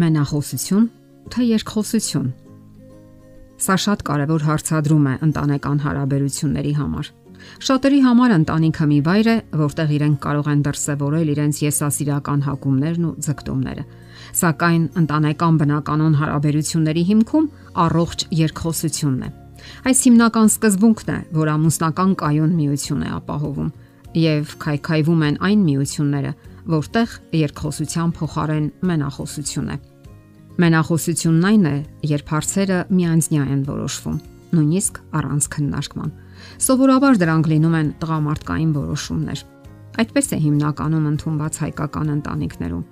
Մենախոսություն թե երկխոսություն։ Սա շատ կարևոր հարցադրում է ընտանեկան հարաբերությունների համար։ Շատերի համար ընտանիքը մի վայր է, որտեղ իրենք կարող են դրսևորել իրենց եսասիրական հակումներն ու ձգտումները։ Սակայն ընտանեկան բնականon հարաբերությունների հիմքում առողջ երկխոսությունն է։ Այս հիմնական սկզբունքն է, որ ամուսնական կայուն միություն է ապահովում եւ քայքայվում են այն միությունները, որտեղ երկխոսության փոխարեն մենախոսություն է։ Մենախոսությունն այն է, երբ հարցերը միանձնյա են որոշվում, նույնիսկ առանց քննարկման։ Սովորաբար դրանք լինում են տղամարդկային որոշումներ։ Այդպես է հիմնականում ընդունված հայկական ընտանիքներում։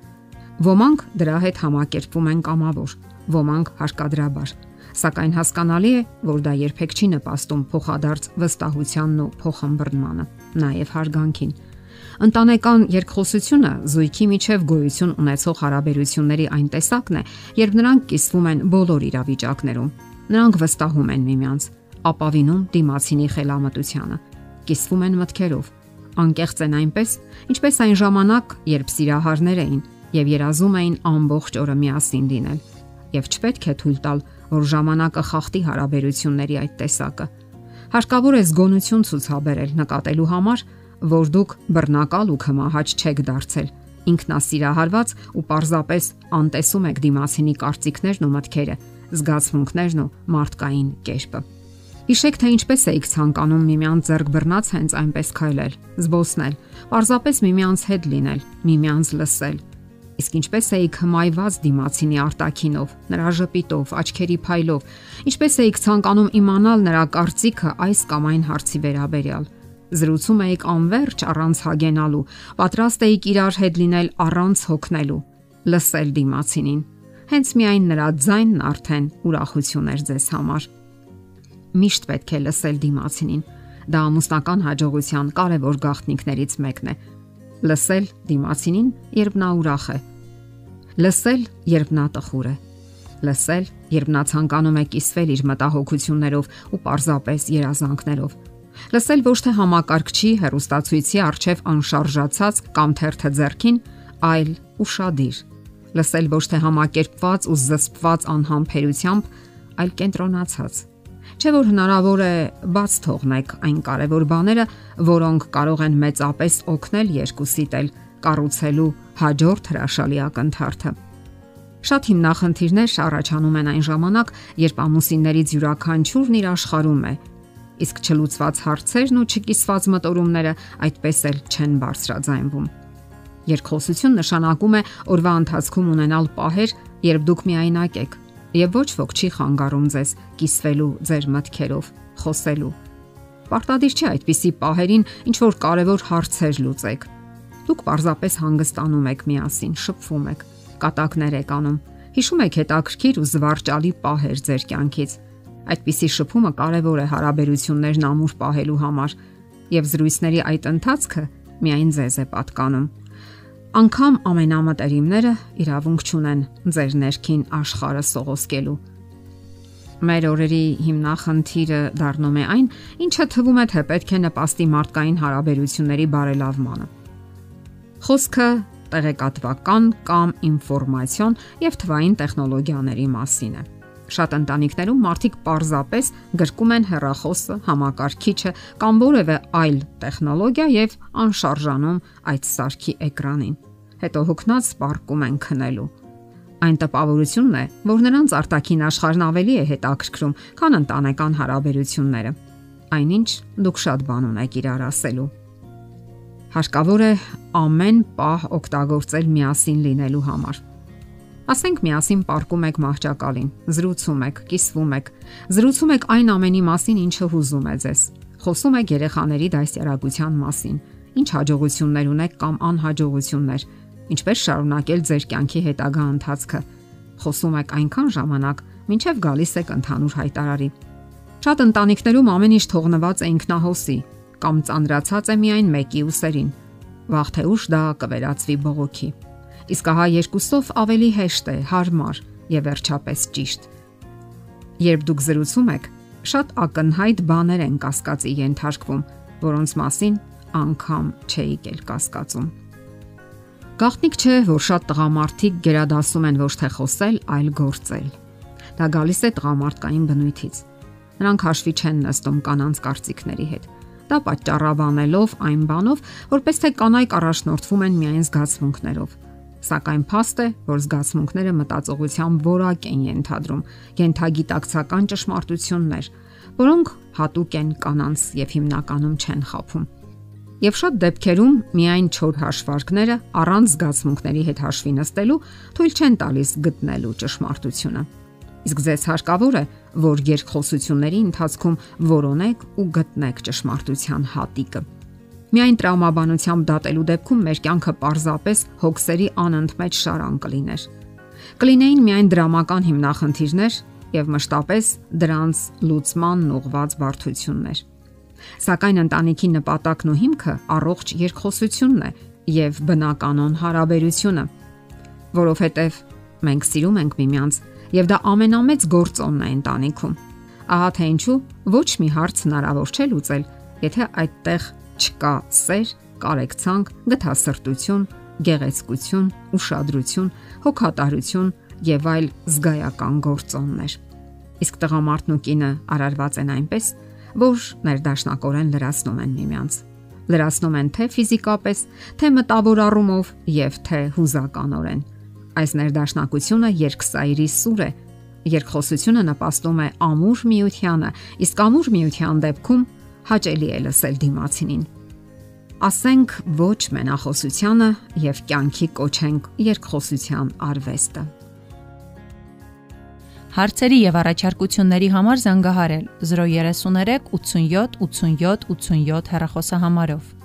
Ոմանք դրա հետ համակերպվում են կամավոր, ոմանք հարկադրաբար։ Սակայն հասկանալի է, որ դա երբեք չի նպաստում փոխադարձ վստահությանն ու փոխհմբռնմանը, նաև հարգանքին Ընտանեկան երկխոսությունը զույգի միջև գոյություն ունեցող հարաբերությունների այն տեսակն է, երբ նրանք կիսվում են բոլոր իրավիճակներում։ Նրանք վստահում են միմյանց, ապավինում դիմացինի խելամտությանը, կիսվում են մտքերով, անկեղծ են այնպես, ինչպես այն ժամանակ, երբ սիրահարներ էին եւ երազում էին ամբողջ օրը միասին լինել։ Եվ չպետք է թույլ տալ, որ ժամանակը խախտի հարաբերությունների այդ տեսակը։ Հարկավոր է զգոնություն ցուցաբերել նկատելու համար, որ դուք բռնակալ ու քմահաճ չեք դարձել ինքնասիրահարված ու պարզապես անտեսում եք դիմացինի կարծիքներն ու մտքերը, զգացմունքներն ու մարդկային կերպը։ Հիշեք թե ինչպես էիք ցանկանում միմյանց ձեռք բռնած հենց այնպես քայլել, զբոսնել, պարզապես միմյանց հետ լինել, միմյանց լսել։ Իսկ ինչպես էիք հմայված դիմացինի արտակինով, նրա ժպիտով, աչքերի փայլով, ինչպես էիք ցանկանում իմանալ նրա կարծիքը այս կամ այն հարցի վերաբերյալ Զրուցում էիք անverջ առանց հագենալու, պատրաստ էիք իրար հետ լինել առանց հոգնելու, լսել դիմացինին։ Հենց միայն նրա ձայնն արդեն ուրախություն էր ձեզ համար։ Միշտ պետք է լսել դիմացինին։ Դա ամուսնական հաջողության կարևոր գաղտնիքներից մեկն է։ Լսել դիմացինին, երբ նա ուրախ է։ Լսել, երբ նա տխուր է։ Լսել, երբ նա ցանկանում է կիսվել իր մտահոգություններով ու պարզապես երազանքներով Լսել ոչ թե համակարգչի հերոստացույցի արչև անշարժացած կամ թերթը зерքին, այլ ուրشادիր։ Լսել ոչ թե համակերպված ու զսպված անհամբերությամբ, այլ կենտրոնացած։ Չէ որ հնարավոր է բաց թողնեք այն կարևոր բաները, որոնք կարող են մեծապես օգնել երկուսիդ էլ կառուցելու հաջորդ հրաշալի ակնթարթը։ Շատ հիմնախնդիրներ առաջանում են այն ժամանակ, երբ ամուսիններից յուրաքանչյուրն իր աշխարհում է իսկ չլուծված հարցերն ու չկիսված մտորումները այդպես էլ չեն բարձրաձայնվում։ Երկխոսություն նշանակում է օրվա ընթացքում ունենալ պահեր, երբ դուք միայնակ եք եւ ոչ ոք չի խանգարում ձեզ կիսվելու ձեր մտքերով, խոսելու։ Պարտադիր չէ այդպիսի պահերին ինչ որ կարևոր հարցեր լուծեք։ Դուք պարզապես հանգստանում եք միասին, շփվում եք, կատակներ եք անում։ Հիշում եք հետաքրքիր ու զվարճալի պահեր ձեր կյանքից Այդպիսի շփումը կարևոր է հարաբերություններն ամուր պահելու համար, եւ զրույցների այդ ընթացքը միայն ձեզ է պատկանում։ Անկամ ամենամտերիմները իրավունք չունեն ձեր ներքին աշխարհը սողոսկելու։ Մեր օրերի հիմնախնդիրը դառնում է այն, ինչը թվում է թե պետք է նպաստի մարդկային հարաբերությունների բարելավմանը։ Խոսքը տեղեկատվական կամ ինֆորմացիոն եւ թվային տեխնոլոգիաների մասին է։ Շատ ընտանիքներում մարդիկ պարզապես գրկում են հեռախոսը, համակարգիչը կամ որևէ այլ տեխնոլոգիա եւ անշարժանում այդ սարքի էկրանին։ Հետո հոգնած սպարկում են քնելու։ Այն տպավորությունն է, որ նրանց արտաքին աշխարհն ավելի է հետաքրքրում, քան ընտանեկան հարաբերությունները։ Այնինչ դուք շատ բան ունեք իրար ասելու։ Հարկավոր է ամեն պահ օգտագործել միասին լինելու համար Ասենք միասին պարկում եք մահճակալին, զրուցում եք, կիսվում եք, զրուցում եք այն ամենի մասին, ինչը հուզում է ձեզ։ Խոսում եք երեխաների դասյարակության մասին, ինչ հաջողություններ ունեք կամ անհաջողություններ, ինչպես շարունակել ձեր կյանքի հետագա ընթացքը։ Խոսում եք այնքան ժամանակ, մինչև գալիս եք ընդհանուր հայտարարի։ Շատ ընտանիքներում ամեն ինչ թողնված է ինքնահոսի կամ ծանրացած է միայն մեկի ուսերին։ Վաղ թե ուշ դա կվերածվի բողոքի իսկ ահա երկուսով ավելի հեշտ է, հարմար եւ վերջապես ճիշտ։ Երբ դուք զրուցում եք, շատ ակնհայտ բաներ են կասկածի ենթարկվում, որոնց մասին անգամ չէիք էլ կասկածում։ Գաղտնիք չէ, որ շատ տղամարդիկ գերադասում են ոչ թե խոսել, այլ գործել։ Դա գալիս է տղամարդկային բնույթից։ Նրանք հաշվի չեն նստում կանանց կարծիքների հետ։ Դա պատճառաբանելով այն բանով, որպես թե կանայք առաջնորդվում են միայն զգացմունքներով։ Սակայն փաստ է, որ զգացմունքները մտածողության որակ են ենթադրում, յենթագիտակցական ճշմարտություններ, որոնք հատուկ են կանանց եւ հիմնականում չեն խափում։ Եվ շատ դեպքերում միայն չոր հաշվարկները առանց զգացմունքների հետ հաշվի նստելու թույլ չեն տալիս գտնելու ճշմարտությունը։ Իսկ ձեզ հարկավոր է, որ երկխոսությունների ընթացքում որոնեք ու գտնեք ճշմարտության հատիկը։ Միայն տրամաբանությամբ դատելու դեպքում մեր կյանքը պարզապես հոգսերի անընդմեջ շարան կլիներ։ Կլինեին միայն դրամական հիմնախնդիրներ եւ մշտապես դրանց լուծման ուղված բարդություններ։ Սակայն ընտանիքի նպատակն ու հիմքը առողջ երկխոսությունն է եւ բնականon հարաբերությունը, որովհետեւ մենք սիրում ենք միմյանց եւ դա ամենամեծ գործոնն է ընտանիքում։ Ահա թե ինչու ոչ մի հարց հնարավոր չէ լուծել, եթե այդտեղ չկա սեր, կարեկցանք, գթասրտություն, գեղեցկություն, ուշադրություն, հոգատարություն եւ այլ զգայական գործոններ։ Իսկ տղամարդն ու կինը արարված են այնպես, որ ներդաշնակորեն լրացնում են միմյանց։ Լրացնում են թե ֆիզիկապես, թե մտավոր առումով եւ թե հուզականորեն։ Այս ներդաշնակությունը երկսայրի սուր է։ Երկխոսությունը նպաստում է ամուր միությանը, իսկ ամուր միության դեպքում հաճելի է լսել դիմացինին։ Ասենք ոչ մենախոսությանը եւ կյանքի կոչենք երկխոսության արվեստը։ Հարցերի եւ առաջարկությունների համար զանգահարել 033 87 87 87 հեռախոսահամարով։